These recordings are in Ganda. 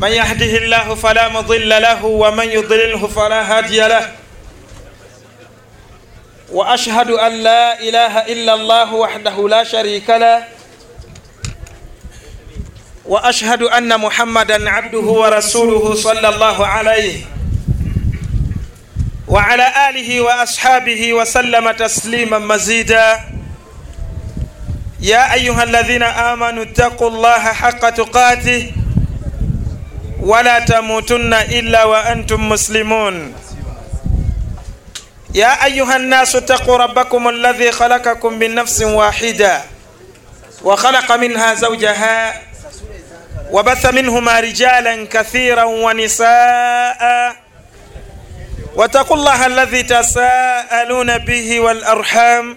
من يهده الله فلا مضل له ومن يضلله فلا هادي له. واشهد ان لا اله الا الله وحده لا شريك له. واشهد ان محمدا عبده ورسوله صلى الله عليه وعلى اله واصحابه وسلم تسليما مزيدا. يا ايها الذين امنوا اتقوا الله حق تقاته. ولا تموتن إلا وأنتم مسلمون. يا أيها الناس اتقوا ربكم الذي خلقكم من نفس واحدة وخلق منها زوجها وبث منهما رجالا كثيرا ونساء. واتقوا الله الذي تساءلون به والأرحام.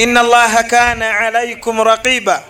إن الله كان عليكم رقيباً.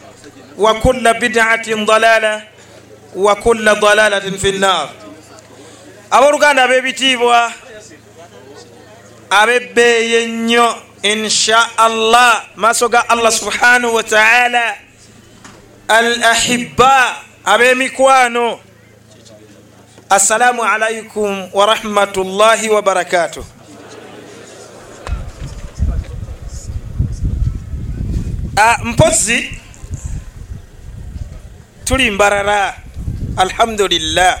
وكل بدعه ضلاله وكل ضلاله في النار abooluganda ab'ebitiibwa ab'ebbeeyi ennyo insha allah maaso ga allah subhanahu wataala al ahibba ab'emikwano assalaamu alaikum warahmatullahi wabarakatuh mpozi tuli mbarara alhamdulillah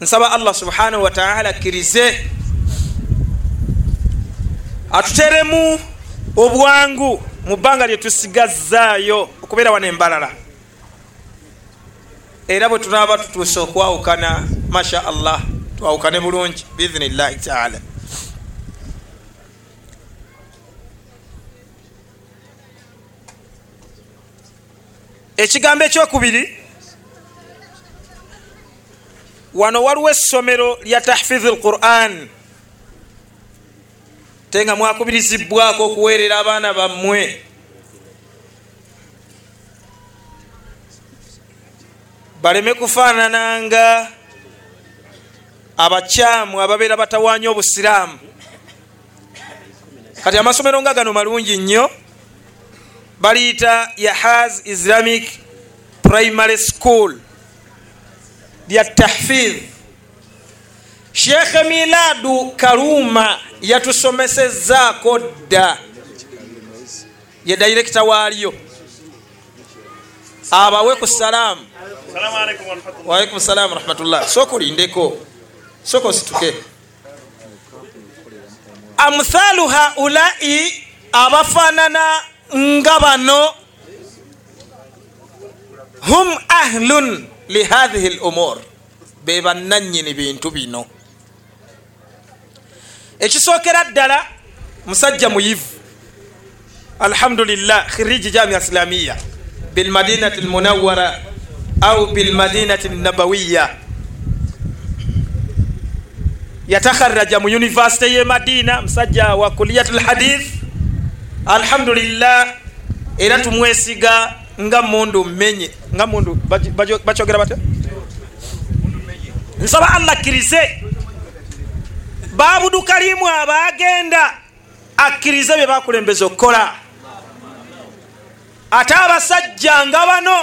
nsaba allah subhanahu wataala akkirize atuteremu obwangu mu bbanga lyetusigazaayo okubeera wano embalala era bwe tunaaba tutuuse okwawukana masha allah twawukane bulungi biidhinillahi taala ekigambo ekyokubiri wano waliwo essomero lya tahfizi lquran te nga mwakubirizibwako okuweerera abaana bammwe. Baleme kufaanananga abakyamu ababeera batawaanya obusiraamu. Kati amasomero nga gano malungi nnyo baliyita yahaz islamic primary school. Lya tahfidh. Sheekhe miladu kaluma yatusomesezaako dda. Ye dairekita waalyo abawe ku salaamu waalaikum salamu warahmatullah soka olindeko soka osituke amthalu haulai abafaanana nga bano hum ahlun lihathihi lumur be bannanyini bintu bino. Ekisookera ddala musajja muyivu. Alhamdulillah khiriji jamia islamiya bilmadinati lmunawara au bilmadinati nabawiya yatakharaja mu univesity ye madina musajja wa kuliyat lhadith alhamdulillah era tumwesiga nga mundu mmenye. Nga mundu bakyogera bate nsaba allah akkirize. Babudu kalimu abagenda akkirize bye bakulembeza okukola. Ate abasajja nga bano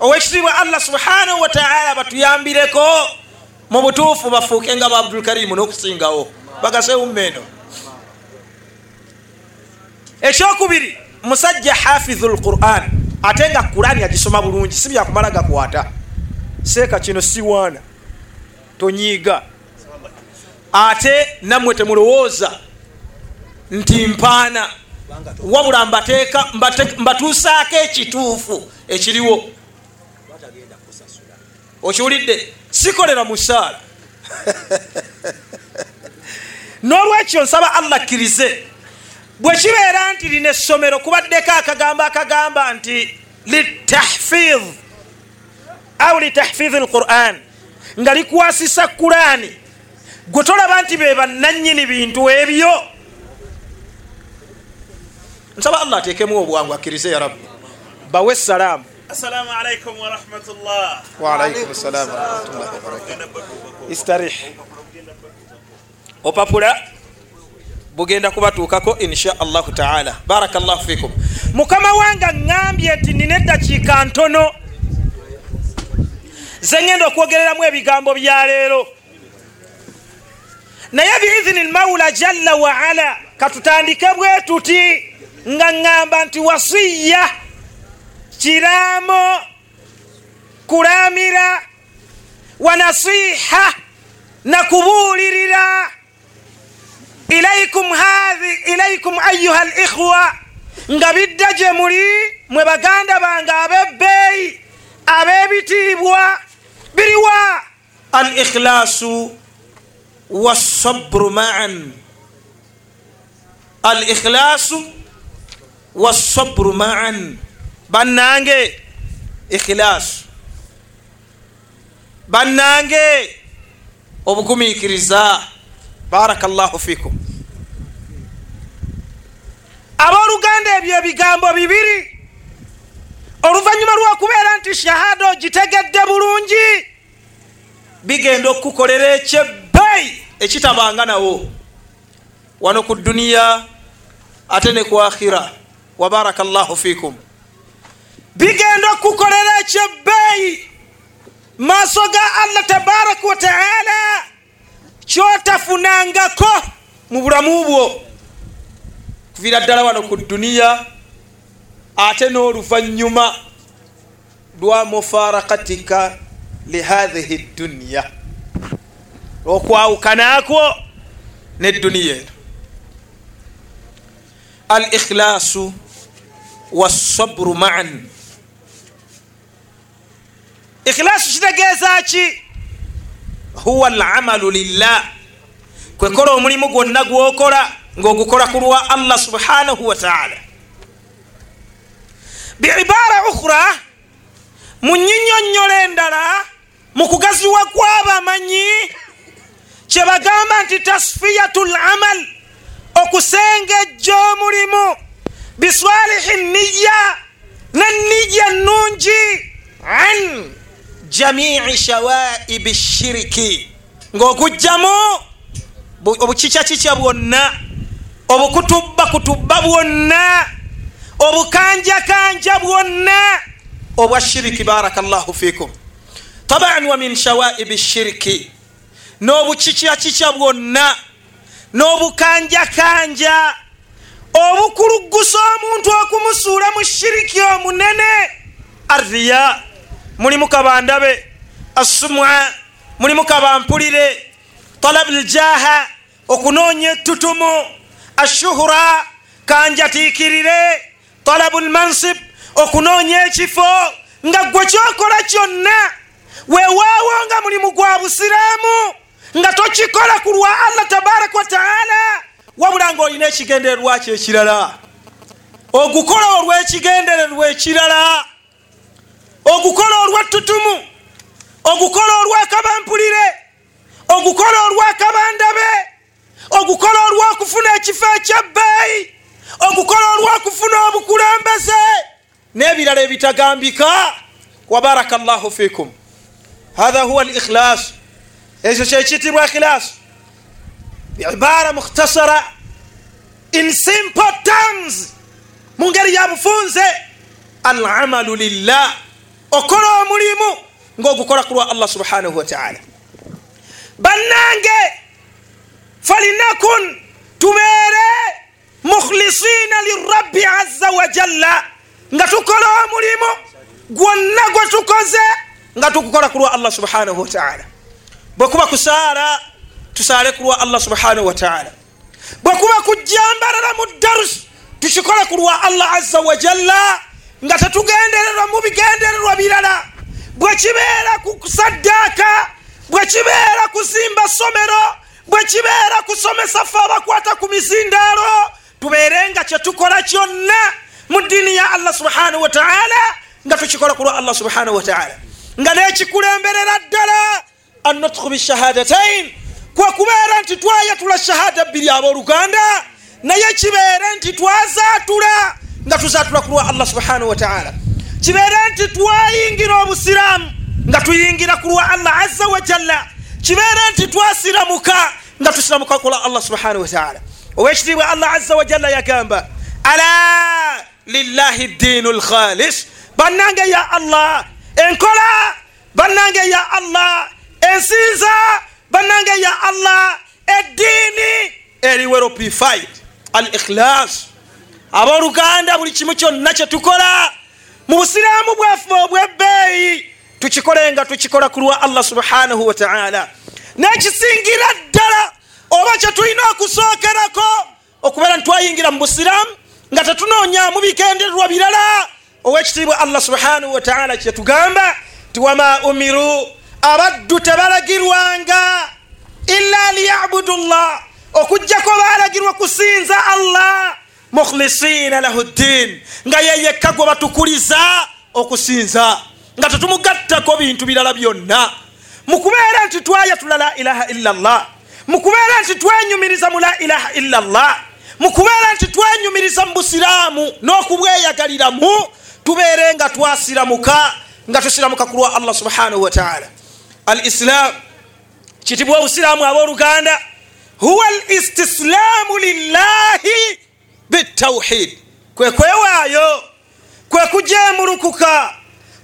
owekitiibwa allah subhanahu wataala batuyambireko mu butuufu bafuuke nga ba abdulkarimu n'okusingawo. Bagasewummeeno ekyokubiri musajja hafidhu lquran ate nga kurani agisoma bulungi si byakumala gakwata. Seeka kino siwaana tonyiiga. Ate nammwe temulowooza nti mpaana wabula mbateeka mbatuusaako ekituufu ekiriwo. Okiwulidde? Sikolera musaala. N'olwekyo nsaba allah akkirize bwe kibeera nti lina essomero kubaddeko akagambo akagamba nti litah litahfidh au litahfidhi lquran nga likwasisa kurani gwe tolaba nti be bannanyini bintu ebyo nsaba allah ateekemu obwangu akkirize ya rabbi bawe essalaamu السلام عليكم ورحمة الله waalaikum salamu warahmatullahi wabarakatu istarih opapula bugenda kubatuukako insha allahu taala. Baraka llahu fikum. Mukama wange ŋambye nti nina eddakiika ntono. Zengenda okwogereramu ebigambo bya leero. Naye biidhini lmaula jalla waala katutandike bwe tuti nga ŋŋamba nti wasiya kiraamo kulamira wanasiha nakubuulirira ilaikum hahi ilaikum ayuha likhwa nga bidda gye muli mwe baganda bange abebbeeyi ab'ebitiibwa biriwa. Al ikhlaasu wasabru maan. Al ikhlaasu wasabru maan. Bannange. Ikhilaasu bannange. Obugumiikiriza baraka llahu fikum. Abooluganda ebyo ebigambo bibiri. Oluvannyuma lw'okubeera nti shahada ogitegedde bulungi bigenda okukolera ekyebbeeyi ekitabanga nawo. Wano ku duniya ate ne ku akhira wa baraka llahu fikum. Bigenda okukolera ekyebbeeyi. Maaso ga allah tabaraka wataala kyotafunangako mu bulamu bwo. Kuviira ddala wano ku duniya ate n'oluvanyuma lwa mufarakatika lihathihi dduniya okwawukanako nedduniya eno. Al ikhlaasu wasabru maan. Ikhlaasu kitegeeza ki huwa alamalu lillah. Kwekola omulimu gwonna gwokola ngaogukola ku lwa allah subhanahu wataala biibara ukhra mu nyinyonyola endala mu kugaziwa kw'abamanyi kyebagamba nti tasfiyatu lamal okusengejja omulimu. Biswalihi niya neniya nungi an jamii shawaibi shiriki. Ngaokugjamu obukikyakikya bwonna obukutubba kutubba bwonna obukanjakanja bwonna obwa shiriki baraka llahu fikum taban wa min shawaibi shiriki. N'obukikyakikya bwonna n'obukanjakanja obukulugusa omuntu okumusuula mu shiriki omunene arriya mulimu kabandabe assumwa mulimu kabampulire. Talabu ljaha okunoonya ettutumu. Ashuhura kanjatiikirire. Talabu lmansib okunoonya ekifo. Nga gwe kyokola kyonna weewaawo nga mulimu gwa busiraamu nga tokikola ku lwa allah tabaraka wataala wabula ngaolina ekigendererwa kyo ekirala ogukola olw'ekigendererwa ekirala ogukola olwettutumu ogukola olwakabampulire ogukola olwakabandabe ogukola olwokufuna ekifo ekyebbeeyi ogukola olwokufuna obukulembeze. N'ebirala ebitagambika. Wabaraka llahu fikum hatha huwa likhlaas ekyo kyekitibwa ikhlaasu ibara mukhtasara. In simple terms. Mu ngeri ya bufunze. Alamalu lillah okola omulimu ngaogukola ku lwa allah subhanahu wataala bannange falinakun tubeere mukhlisina lirabbi aza wajalla nga tukola omulimu gwonna gwe tukoze nga tukukola ku lwa allah subhanahu wataala bwekuba kusaala tusaale ku lwa allah subhanahu wataala bwekuba kujambalala mu darusi tukikole ku lwa allah aza wajalla nga tetugendererwa mu bigendererwa birala. Bwekibeera ku kusaddaaka bwekibeera kuzimba somero bwekibeera kusomesa fe abakwata ku mizindaalo tubeere nga kyetukola kyonna mu ddiini ya allah subhanahu wataala nga tukikola ku lwa allah subhanahu wataala nga nekikulemberera ddala annutku bishahadatain kwekubeera nti twayatula shahada bbiri abooluganda naye kibeere nti twazaatula nga tuzaatula ku lwa allah subhanahu wataala kibeere nti twayingira obusiraamu nga tuyingira ku lwa allah azza wajalla kibeere nti twasiramuka nga tusiramuka ku lwa allah subhanahu wataala owekitiibwa allah azza wajalla yagamba ala lillahi ddiinu lkhalis bannange ya allah enkola. Bannange ya allah ensinza. Bannange ya allah eddiini. Eriweropified al ikhlas abooluganda buli kimu kyonna kyetukola mu busiraamu bwaffe obwebbeeyi tukikole nga tukikola ku lwa allah subhanahu wataala nekisingira ddala oba kyetulina okusookerako okubeera ntitwayingira mu busiraamu nga tetunoonyamu bikendererwa birala owekitiibwa allah subhanahu wataala kyetugamba ti wama umiru abaddu tebalagirwanga illa liyabudu llah okugjako balagirwa kusinza allah mukhlisina lahu ddin nga yeyekka gwe batukuliza okusinza. Nga tetumugattako bintu birala byonna. Mukubeera nti twayatula la ilaha illa llah mukubeera nti twenyumiriza mu la ilaha illa llah mukubeera nti twenyumiriza mu busiraamu n'okubweyagaliramu tubeere nga twasiramuka nga tusiramuka ku lwa allah subhanahu wataala al islam kitibwa obusiraamu abooluganda huwa al istislaamu lillahi bitawhid. Kwe kwewaayo kwe kujemulukuka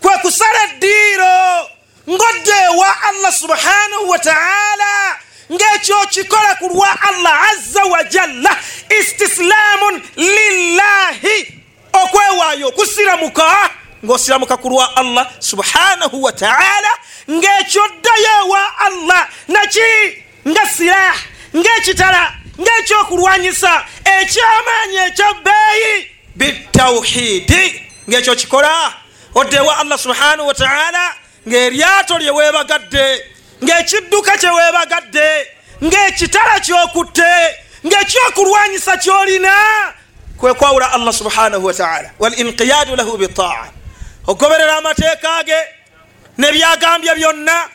kwe kusala eddiiro ngodde ewa allah subhanahu wataala ngekyo kikola ku lwa allah azza wajalla istislaamun lillahi okwewaayo okusiramuka ngaosiramuka ku lwa allah subhanahu wataala ngekyo ddayo ewa allah naki nga silah ngekitala ngekyokulwanyisa ekyamaanyi ekyabbeeyi bitawhidi. Ngekyo kikola. Odde ewa allah subhanahu wataala ngaeryato lyewebagadde ngaekidduka kyewebagadde ngaekitala kyokutte ngaekyokulwanyisa kyolina. Kwekwawula allah subhanahu wataala walinqiyadu lahu bitaa ogoberera amateeka ge nebyagambye byonna.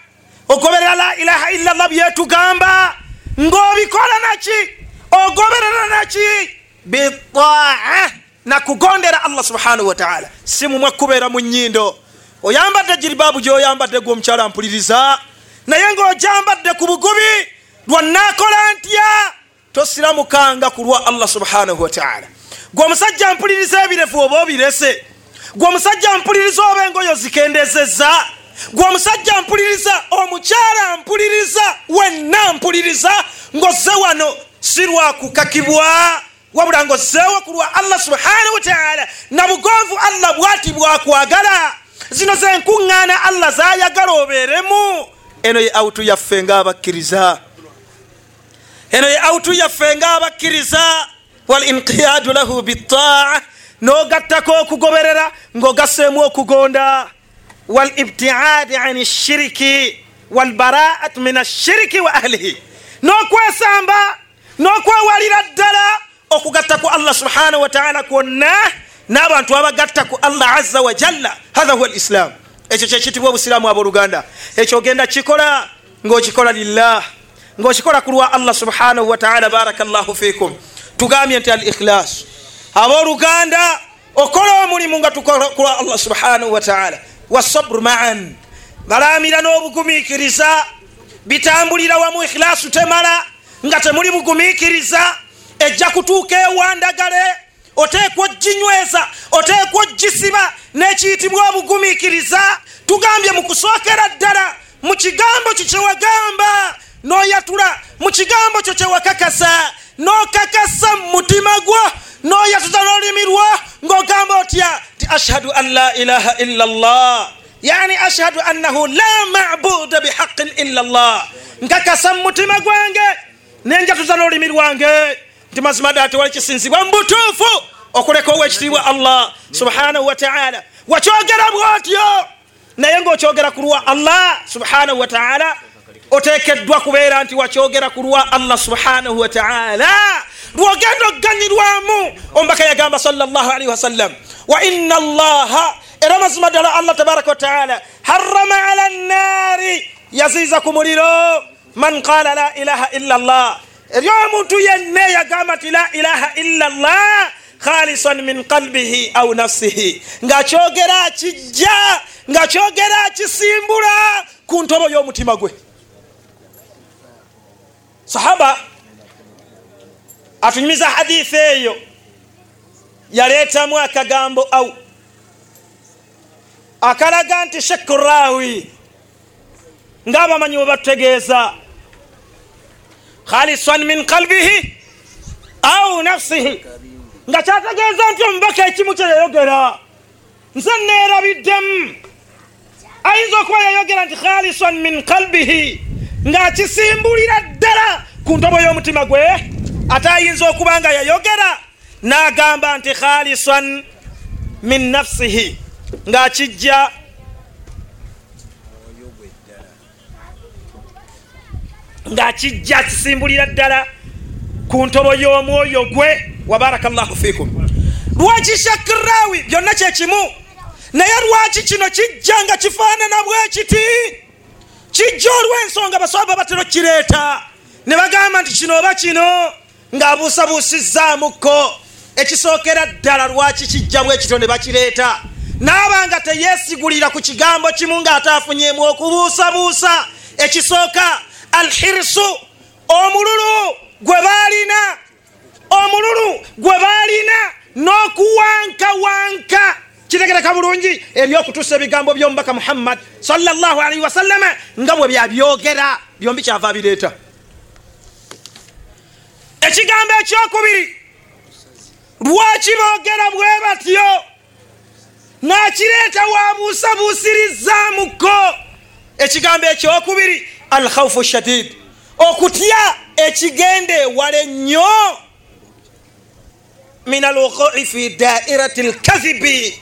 Ogoberera la ilaha illa llah byetugamba ng'obikola naki ogoberera naki? Bitaa nakugondera allah subhanahu wataala si mumwe kubeera mu nyindo oyambadde jiribabu gyoyambadde gwe omukyala mpuliriza. Naye ng'ojambadde ku bugubi lwanaakola ntya? Tosiramukanga ku lwa allah subhanahu wataala gwe omusajja mpuliriza ebirevu oba obirese? Gwe omusajja mpuliriza oba engoyo zikendezeza gwe omusajja mpuliriza omukyala mpuliriza wenna mpuliriza ng'ozze wano si lwakukakibwa wabula ng'ozzeewo ku lwa allah subhanahu wataala nabugonvu allah bwati bwakwagala. Zino zenkuŋŋaana allah zayagala obeeremu. Eno ye autu yaffe ngaabakkiriza eno ye autu yaffe ngaabakkiriza walinqiyadu lahu bitaa n'ogattako okugoberera ng'ogasseemu okugonda. Walibtiadi an shiriki walbaraat min ashiriki wa ahlihi n'okwesamba n'okwewalira ddala okugatta ku allah subhanahu wataala kwonna n'abantu abagatta ku allah azza wajalla hatha huwa lislamu ekyo kyekitibwa obusiraamu abooluganda. Ekyo ogenda kikola ng'okikola lillah ng'okikola ku lwa allah subhanahu wataala baraka llahu fikum tugambye nti al ikhlas abooluganda okola omulimu nga tukola ku lwa allah subhanahu wataala wasabru maan. Balamira n'obugumiikiriza bitambulira wamu ikhilasu temala nga temuli bugumiikiriza ejja kutuuka ewandagale oteekwa oginyweza oteekwa ogisiba nekiyitibwa obugumiikiriza tugambye mu kusookera ddala mu kigambo kyo kyewagamba n'oyatula mu kigambo kyo kyewakakasa n'okakasa mu mutima gwo n'oyatuza n'olulimi lwo ng'ogamba otya ti ashhadu an la ilaha illa llah yani ashhadu annahu la mabuda bihaqin illa llah nkakasa mu mutima gwange nenjatuza n'olulimi lwange. Nti mazima ddala tewali kisinzibwa mu butuufu okuleka owekitiibwa allah subhanahu wataala wakyogera bwotyo. Naye ngaokyogera ku lwa allah subhanahu wataala otekeddwa kubeera nti wakyogera ku lwa allah subhanahu wataala lwogenda okuganyirwamu omubaka yagamba salllah alaihi wasallam wa ina allaha era mazima ddala allah tabaraka wataala harama ala nnaari yaziiza ku muliro man qala la ilaha illa llah eri omuntu yenna yagamba nti la ilaha illa llah khalisan min qalbihi au nafsihi. Ngaakyogera kijja ngaakyogera kisimbula ku ntobo y'omutima gwe sahaba atunyumiza hadithi eyo yaleetamu akagambo au. Akalaga nti shekurawi ngaabamanyi bwe batutegeeza khalisan min qalbihi au nafsihi nga kyategeeza nti omubaka ekimu kyeyayogera nze neerabiddemu ayinza okuba yayogera nti khalisan min qalbihi. Ng'akisimbulira ddala ku ntobo y'omutima gwe ate ayinza okuba nga yayogera n'agamba nti khalisan min nafsihi. Ng'akijja ng'akijja akisimbulira ddala ku ntobo y'omwoyo gwe wabaraka llahu fikum lwaki shakirawi byonna kyekimu naye lwaki kino kijja nga kifaanana bwe kiti kijja olw'ensonga baswaba batera kireeta ne bagamba nti kino oba kino ng'abuusabuusizzaamukko ekisookera ddala lwaki kijja bwe kityo ne bakireeta. Naaba nga teyeesigulira ku kigambo kimu ng'ate afunyeemu okubuusabuusa. Ekisooka alhirsu omululu gwe baalina. Omululu gwe baalina n'okuwankawanka. Kitegereka bulungi ebyokutuusa ebigambo by'omubaka muhammad sallallahu alaihi wasallama nga bwe byabyogera. Byombi kyava bireeta. Ekigambo ekyokubiri lwaki boogera bwe batyo? Nakireeta wabuusabuusirizaamuko ekigambo ekyokubiri alkhaufu shadid okutya ekigenda ewala ennyo min alwuqui fi dairati lkazibi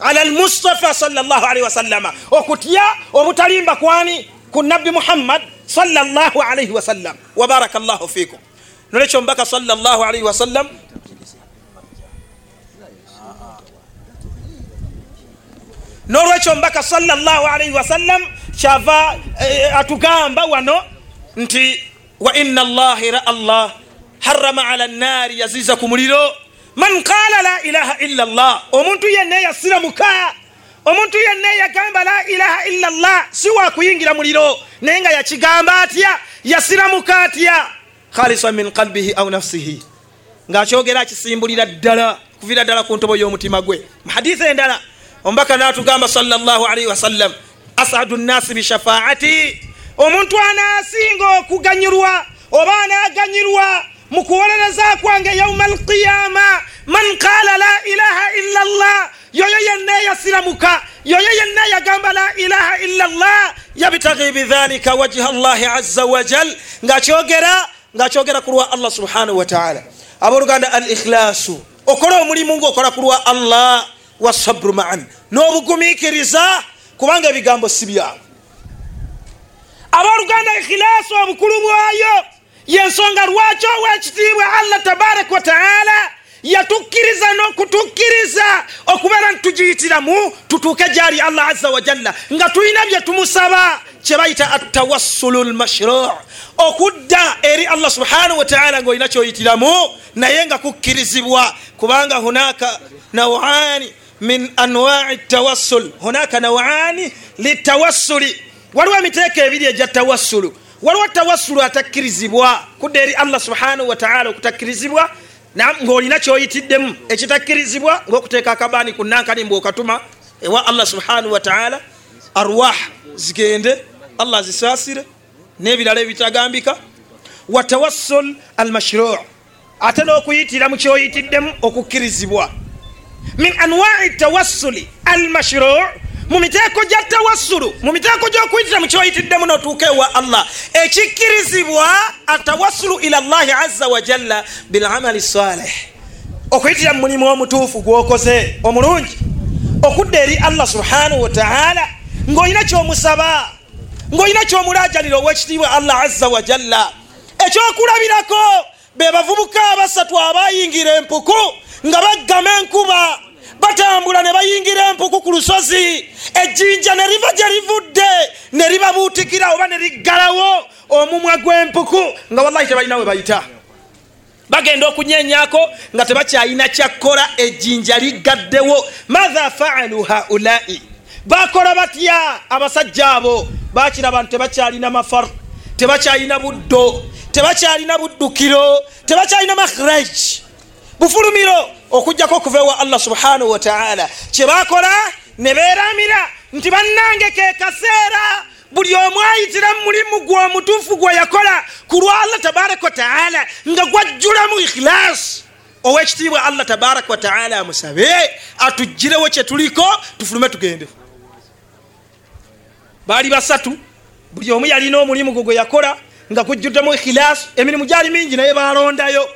ala almustafa salllah alaihi wasallama okutya obutalimba kwani? Ku nabbi muhammad salllah alaihi wasallam wabaraka llahu fikum. Nolekyo mubaka salllah alaihi wasallam nolwekyo mubaka salllah alaihi wasallam kyava atugamba wano nti wa ina allahi ra allah harama ala nnaari yaziza ku muliro. Man qala la ilaha illa llah omuntu yenna yasiramuka omuntu yenna yagamba la ilaha illa llah si wakuyingira muliro naye nga yakigamba atya yasiramuka atya? Khalisan min qalbihi au nafsihi. Ngaakyogera akisimbulira ddala kuvira ddala ku ntobo y'omutima gwe. Muhadisi endala omubaka natugamba salllah alaihi wasallam asadu nnasi bishafaati omuntu anaasinga okuganyirwa oba anaaganyirwa mu kuwolereza kwange yauma alqiyama man qala la ilaha illa llah yoyo yenna yasiramuka yoyo yenna yagamba la ilaha illa llah yabtagi bidhalika wajha llahi aza wajal ngaakyogera ngaakyogera ku lwa allah subhanahu wataala abooluganda al ikhlasu okola omulimu ngaokola ku lwa allah wasabru maan. N'obugumiikiriza kubanga ebigambo si byawe. Abooluganda ikhilaasi obukulu bwayo yensonga lwaki owekitiibwa allah tabaraka wataala yatukkiriza n'okutukkiriza okubeera ntitugiyitiramu tutuuke gyali allah aza wajalla nga tulina bye tumusaba kye bayita atawassulu lmashruu okudda eri allah subhanahu wataala ngaolina kyoyitiramu naye nga kukkirizibwa kubanga hunaka nawani min anwai tawassul. Hunaka nawani litawassuli waliwo emiteeko ebiri egya tawassulu. Waliwo tawassulu atakkirizibwa kudda eri allah subhanahu wataala okutakkirizibwa ngaolina kyoyitiddemu ekitakkirizibwa ngaokuteeka akabaani ku nankani mbwokatuma ewa allah subhanahu wataala arwah zigende allah zisaasire n'ebirala ebitagambika. Wa tawassul almashruu ate n'okuyitira mu kyoyitiddemu okukkirizibwa min anwai tawassuli almashruu mu miteeko gya tawassulu mu miteeko gy'okuyitira mu kyoyitiddemu n'otuuka ewa allah. Ekikkirizibwa atawassulu ila llahi aza wajalla bilamali salih okuyitira mu mulimu omutuufu gwokoze omulungi okudda eri allah subhanahu wataala ng'olina kyomusaba ng'olina kyomulajanira owekitiibwa allah aza wajalla ekyokulabirako be bavubuka abasatu abayingira empuku nga baggama enkuba batambula ne bayingira empuku ku lusozi ejjinja ne liva gye livudde ne libabuutikira oba ne liggalawo omumwa gw'empuku nga wallahi tebalina we bayita. Bagenda okunyenyako nga tebakyalina kyakkola ejjinja liggaddewo. Matha faalu haulai? Bakola batya abasajja abo? Bakiraba nti tebakyalina mafar tebakyalina buddo tebakyalina buddukiro tebakyalina makhraj bufulumiro okugjako okuva ewa allah subhanahu wataala kyebakola ne beramira nti bannange ke kaseera buli omu ayitira mu mulimu gwe omutuufu gwe yakola ku lwa allah tabaraka wataala nga gwajjulamu ikhilas owekitiibwa allah tabaraka wataala amusabe atuggirewo kyetuliko tufulume tugende. Baali basatu buli omu yalina omulimu gwe gwe yakola nga gujjuddemu ikhilas emirimu gyali mingi naye balondayo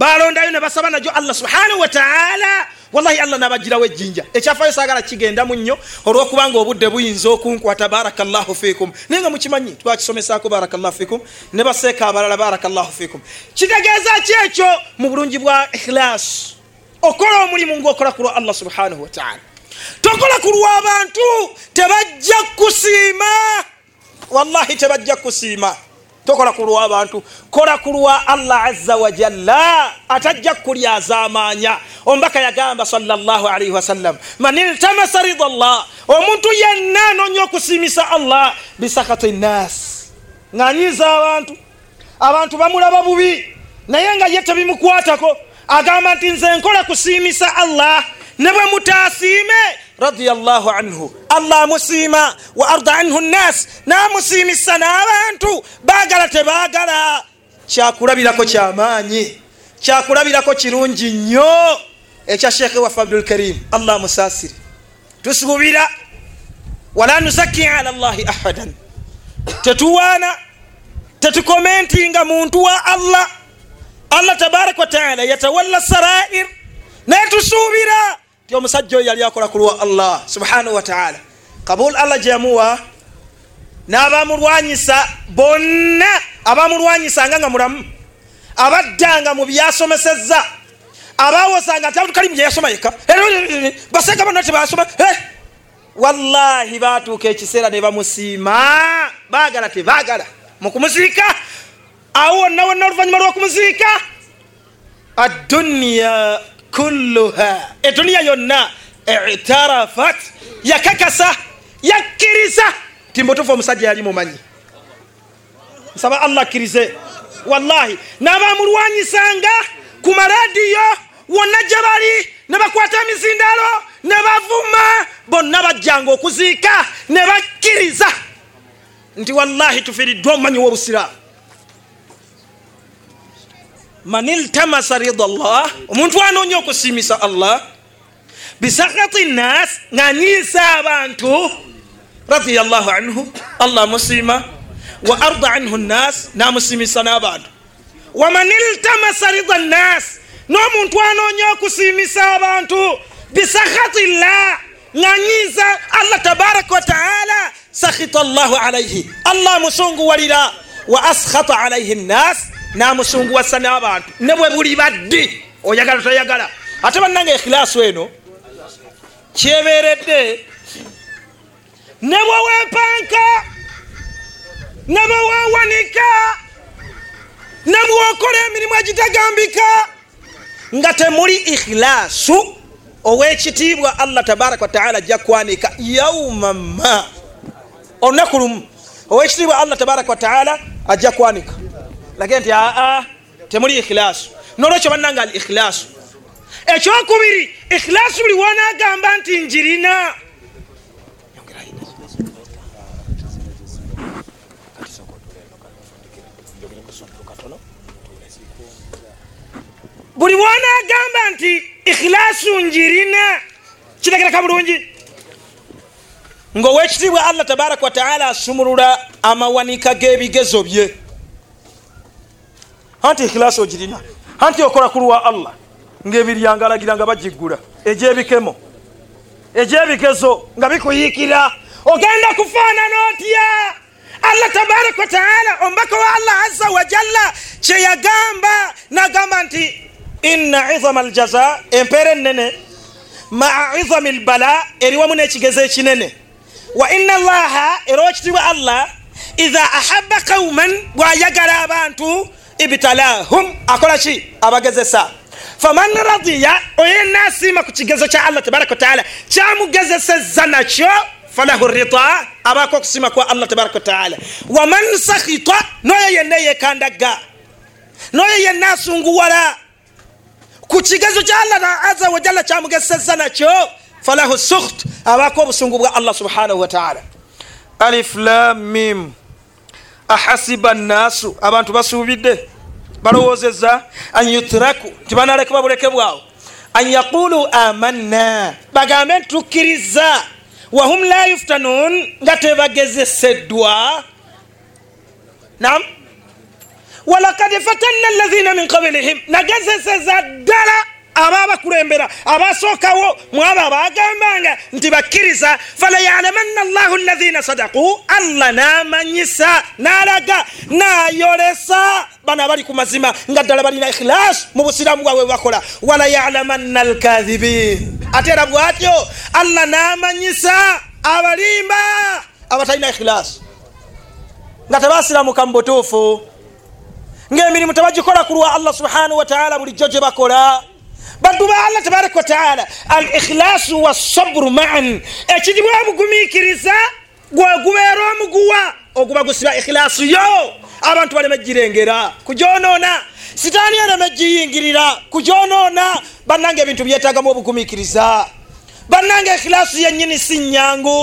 balondayo ne basaba najo allah subhanahu wataala wallahi allah nabagirawo ejjinja. Ekyafayo sagala kigendamu nnyo olwokubanga obudde buyinza okunkwata barakallahu fikum naye nga mukimanyi twakisomesako barakallahu fikum ne baseeka abalala barakallahu fikum kitegeeza ki ekyo mu bulungi bwa ikhilas okola omulimu ngaokola ku lwa allah subhanahu wataala tokola ku lw'abantu tebajja kusiima. Wallahi tebajja kusiima tokola ku lw'abantu kola ku lwa allah aza wajalla atajja kulyazamanya omubaka yagamba salllahalihi wasallam man iltamasa rida llah omuntu yenna anonya okusiimisa allah bisakati nnas ng'anyiza abantu. Abantu bamulaba bubi. Naye nga ye tebimukwatako agamba nti nze nkola kusiimisa allah ne bwe mutasiime radiallahu anhu. Allah amusiima wa arda anhu nnas namusiimisa n'abantu baagala tebaagala. Kyakulabirako kyamaanyi. Kyakulabirako kirungi nnyo. Ekya sheekhe waffe abdulkarim allah amusaasire tusuubira wala nuzaki ala llahi ahadan. Tetuwaana tetukomentinga muntu wa allah. Allah tabaraka wataala yatawalla sarair. Naye tusuubira ti omusajja oyo yali akola ku lwa allah subhanahu wataala kabul allah gyeyamuwa n'abamulwanyisa bonna abamulwanyisanga nga mulamu. Abaddanga mu byasomesezza. Abawosanga nti abdukalimu gyeyasoma yeka baseka bonna tebasoma wallahi batuuka ekiseera ne bamusiima. Bagala tebagala mukumuziika awo wonna wonna oluvanyuma lwokumuziika adduniya kulluha. Eduniya yonna itarafat yakakasa yakkiriza timbutufu omusajja yali mumanyi. Nsaba allah akkirize wallahi n'abamulwanyisanga ku maradiyo wonna gye bali ne bakwata emizindalo ne bavuma bonna bajjanga okuziika ne bakkiriza nti wallahi tufiriddwa omumanyi w'obusiraamu man iltamasa rida llah omuntu anoonya okusiimisa allah bisakati nnas ng'anyiisa abantu radiallahu anhu allah amusiima wa arda anhu nnas namusiimisa n'abantu. Waman iltamasa rida nnas n'omuntu anoonya okusiimisa abantu bisakati llah ng'anyiisa allah tabaraka wataala sakhita llahu alaihi allah amusunguwalira wa askhata alaihi nnas namusunguwasa n'abantu ne bwe buli baddi oyagala toyagala ate bannanga ekhilaasu eno kyeberedde ne bwe wepanka ne bwe wewanika ne bwokola emirimu egitagambika nga temuli ikhilaasu owekitiibwa allah tabaraka wataala ajja kwanika yauma ma olunaku lumu owekitiibwa allah tabaraka wataala ajja kwanika lage nti aa temuli ikhilaasu nolwekyo bannanga al ikhilaasu ekyokubiri ikhilaasu buli wonagamba nti njirina. Buli wonagamba nti ikhilaasu njirina. Kitegereka bulungi. Ngaowekitiibwa allah tabaraka wataala asumulula amawanika g'ebigezo bye anti ikhilasi ogirina. Anti okola ku lwa allah. Ngaebiryanga alagira nga bagiggula. Egyebikemo. Egyebigezo nga bikuyiikira. Ogenda kufaanana otya allah tabaraka wataala omubaka wa allah aza wajalla kyeyagamba nagamba nti inna izama aljaza empeera enene maa izami lbala eriwamu n'ekigezo ekinene. Wa inna allaha era owekitibwa allah idha ahaba qauman bwayagala abantu ibtalahum akola ki? Abagezesa. Faman radiya oyenna asiima ku kigezo kya allah tabaraka wataala kyamugezeseza nakyo falahu rida abaako okusiima kwa allah tabaraka wataala waman sakhita noyo yenna yekandaga noyo yenna asunguwala. Ku kigezo kya allah aza wajalla kyamugezeseza nakyo falahu sukht abaako obusungu bwa allah subhanahu wataala alif lamim ahasiba nnaasu abantu basuubidde balowoozeza an yutraku nti banaleka babuleke bwawo. An yaqulu amanna bagambe nti tukkiriza wahum la yuftanun nga tebagezeseddwa. Nam walakad fatanna alazina min qablihim nagezeseza ddala ababakulembera abasookawo. Mwabo abagambanga nti bakkiriza falayalamanna llahu lazina sadaku allah namanyisa nalaga nayolesa. Bano abali ku mazima nga ddala balina ikhilas mu busiramu bwabwe bakola. Walayalamanna alkadhibin ate era bwatyo allah namanyisa abalimba abatalina ikhilas nga tebasiramuka mu butuufu ngaemirimu tebagikola ku lwa allah subhanahu wataala bulijjo gye bakola baddu ba allah tabaraka wataala al ikhlasu wasabru maan ekiribwa obugumikiriza gwegubeera omuguwa oguba gusiba ikhilasu yo abantu baleme girengera kujonona sitaani ereme giyingirira kujonona bannanga ebintu byetagamu obugumikiriza bannanga ikhilasu yenyini si nyangu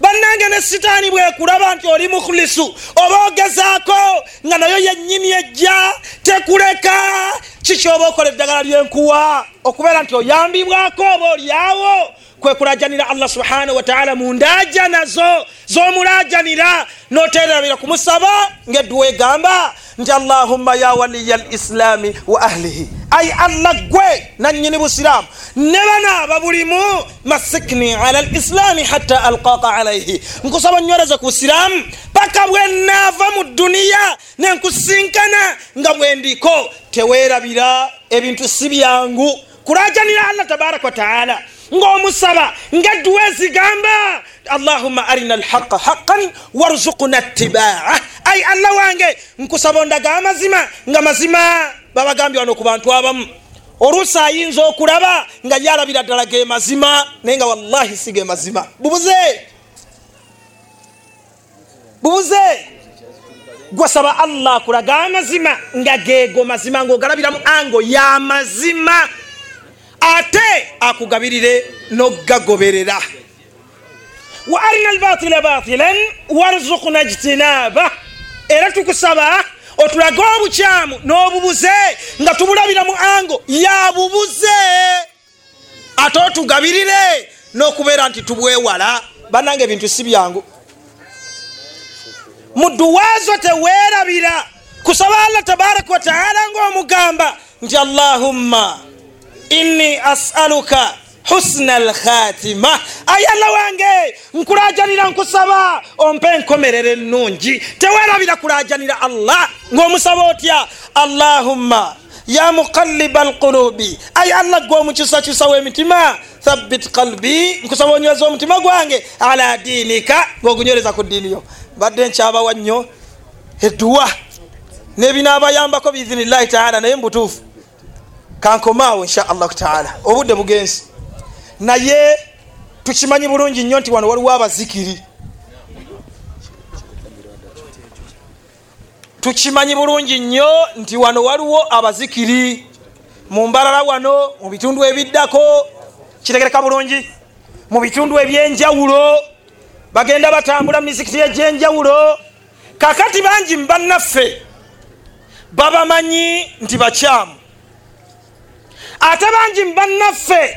bannange ne sitaani bwekulaba nti oli mukhulisu oba ogezaako nga nayo yennyini ejja tekuleka. Kikyoba okola eddagala lyenkuwa okubeera nti oyambibwako oba olyawo kwekulajanira allah subhanahu wataala mundaja nazo zomulajanira. Noterabira kumusaba ngaedduwa egamba nti allahumma ya waliya lislami wa ahlihi. Ai allah gwe nanyini busiramu ne banaaba bulimu masikni ala lislami hatta alqaka alaihi nkusaba nyoreze ku busiramu paka bwenaava mu duniya nenkusinkana nga bwendiko tewerabira ebintu si byangu kulajanira allah tabaraka wataala ngaomusaba ngaedduwa ezigamba allahumma arina alhaqa haqan warzukuna tibaa ai allah wange nkusaba ondaga amazima nga mazima babagambye wano ku bantu abamu. Oluusi ayinza okulaba nga yalabira ddala ge mazima naye nga wallahi si ge mazima. Bubuze! Bubuze! Gwasaba allah akulaga amazima nga geego mazima ngaogalabira mu ango yamazima ate akugabirire nogagoberera wa arina albatila batilan warzukna jtinaba era tukusaba otulage obukyamu n'obubuze nga tubulabira mu ango yabubuze ate otugabirire n'okubeera nti tubwewala. Bananga ebintu si byangu. Mu duwaazo teweerabira. Kusaba allah tabaraka wataala ngaomugamba nti allahumma inni asaluka husna alkhatima ayi allah wange nkulajanira nkusaba. Ompe enkomerero ennungi tewerabira kulajanira allah. Ng'omusaba otya? Allahumma ya muqalliba alqulubi ayi allah gwe omukyusakyusa w'emitima. Thabbit qalbi. Nkusaba onyweza omutima gwange. Ala diinika ng'ogunywereza ku diiniyo badde nkyabawa nnyo. Edduwa. Nebinaabayambako biizinillahi taala naye mubutuufu kankomaawo insha allahu taala. Obudde bugenzi. Naye tukimanyi bulungi nnyo nti wano waliwo abazikiri. Tukimanyi bulungi nnyo nti wano waliwo abazikiri mu mbalala wano mu bitundu ebiddako. Kitegereka bulungi. Mu bitundu ebyenjawulo bagenda batambula mu mizikiti egyenjawulo. Kakati bangi mubannaffe babamanyi nti bakyamu ate bangi mubannaffe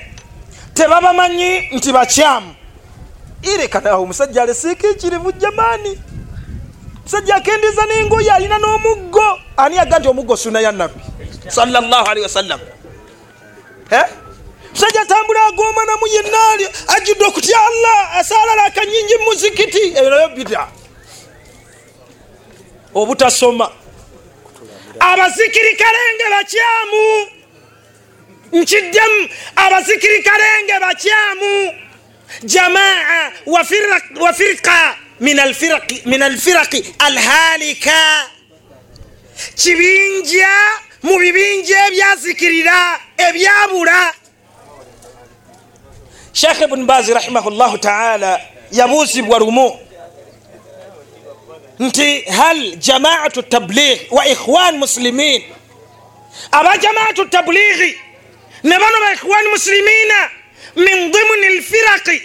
tebabamanyi nti bakyamu. Irekanawo omusajja alesiikikirivu jamaani musajja akendeeza nengoye alina n'omuggo. Ani yaga nti omuggo suna ya nabbi salllah alihi wasallam musajja atambula agomanamu yennaali ajjudde okutya allah asalala akanyingi mumuzikiti ebyo nayo bida obutasoma. Abazikiri kalenge bakyamu nkiddemu abazikirikalenge bakyamu jamaa wa firqa min alfiraqi alhalika kibinja mu bibinja ebyazikirira ebyabula. Sheekh ibuni baazi rahimahullahu taala yabuuzibwa lumu. Nti hal jamaatu tabligh wa ikhwan muslimin? Aba jamaatu tablighi ne bano ba ikhwan muslimina min dimni lfiraqi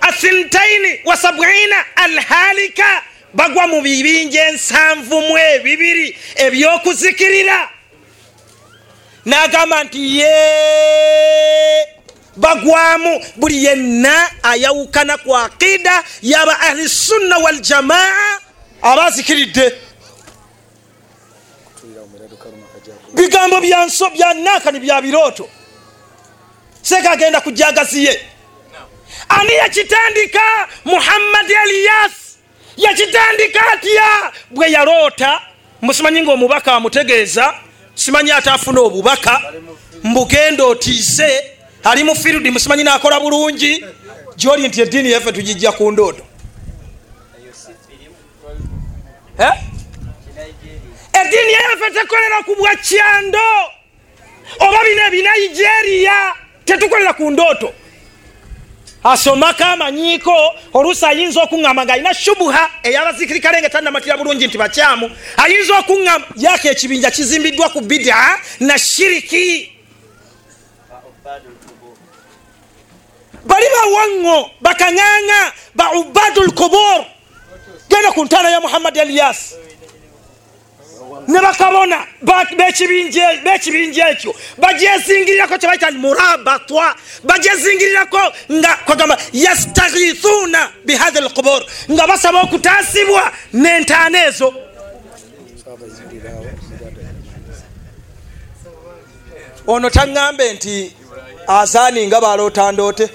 athintaini wa sabina alhalika bagwa mu bibinja ensanvu mu ebibiri ebyokuzikirira n'agamba nti ye bagwamu buli yenna ayawukana ku aqida yaba ahli sunna waljamaa abazikiridde bigambo byanso byanakani bya birooto seeka agenda kujagaziye. Ani yakitandika muhammadi eliyas yakitandika atya bwe yaloota musimanyi nga omubaka amutegeeza simanyi ate afuna obubaka. Mbugenda otiise ali mu firidi musimanyi nakola bulungi. Gyoli nti eddiini yaffe tugijja ku ndooto Eh? Eddiini yaffe tekolera ku bwakyando oba bino ebinaigeria tetukolera ku ndooto asomako amanyiiko oluusi ayinza okuŋŋamba nga alina shubuha eyabazikirikale nga tannamatira bulungi nti bakyamu. Ayinza okuŋŋamba yako ekibinja kizimbiddwa ku bida na shiriki. Bali bawaŋŋo bakaŋaŋa ba ubadu lkubur genda ku ntaana ya muhammad eliyas ne bakabona? Ba- b'ekibinja ekyo bagyezingirirako kyebaita murabatwa bagyezingirirako nga kwagamba yastaghithuna bihatha lqubur nga basaba okutaasibwa n'entaana ezo ono taŋŋambe nti azaani nga balootandoote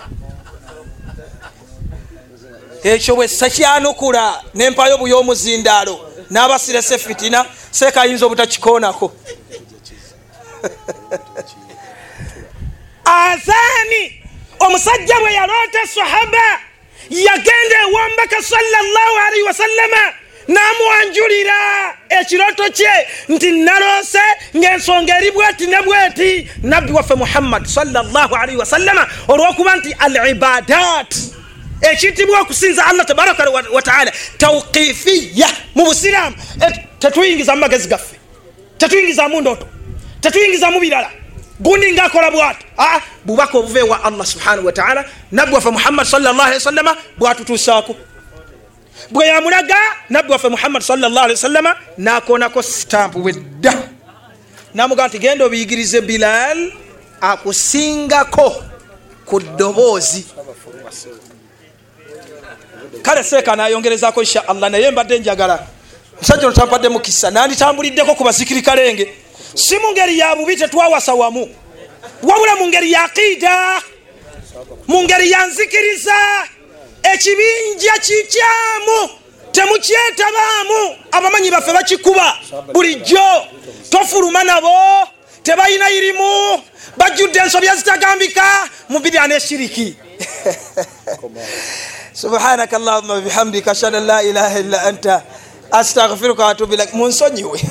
ekyo bwe sakyanukula nempayo buyomuzindaalo n'abasirese fitina seeka ayinza obutakikoonako azaani omusajja bwe yaloota sahaba yagenda ewombaka sallallahu alaihi wasallama n'amuwanjulira ekirooto kye nti naloose ng'ensonga eri bweti ne bweti. Nabbi waffe muhammad sallallahu alaihi wasallama olw'okuba nti al ibadat ekiyitibwa okusinza allah tabaraka wa- wataala tauqifiya mu busiraamu Eh, tetuyingiza mu magezi gaffe. Tetuyingizamu ndooto tetuyingizamu birala. Gundi ngaakola bwati aa bubaka obuva ewa allah subhanahu wataala nabbi waffe muhammad sallallahu alaihi wasallama bwatutuusaako. Bwe yamulaga nabbi waffe muhammad sallallahu alaihi wasallama nakonako sitampu bwedda namugaa nti genda obiyigirize bilal akusingako ku ddoboozi. Kale seeka nayongerezako insha allah naye mbadde njagala musajja otampadde mukisa nanditambuliddeko ku basikirikalenge. Si mu ngeri ya bubi tetwawasa wamu. Wabula mu ngeri ya kiida mu ngeri ya nzikiriza ekibinja kikyamu temukyetabaamu abamanyi baffe bakikuba bulijjo tofuluma nabo tebalina irimu bajjudde ensobi ezitagambika mubida neshiriki subhanaka allahuma bihamdika ashhadu an la ilaha illa anta astagfiruka atubirak munsonyiwe.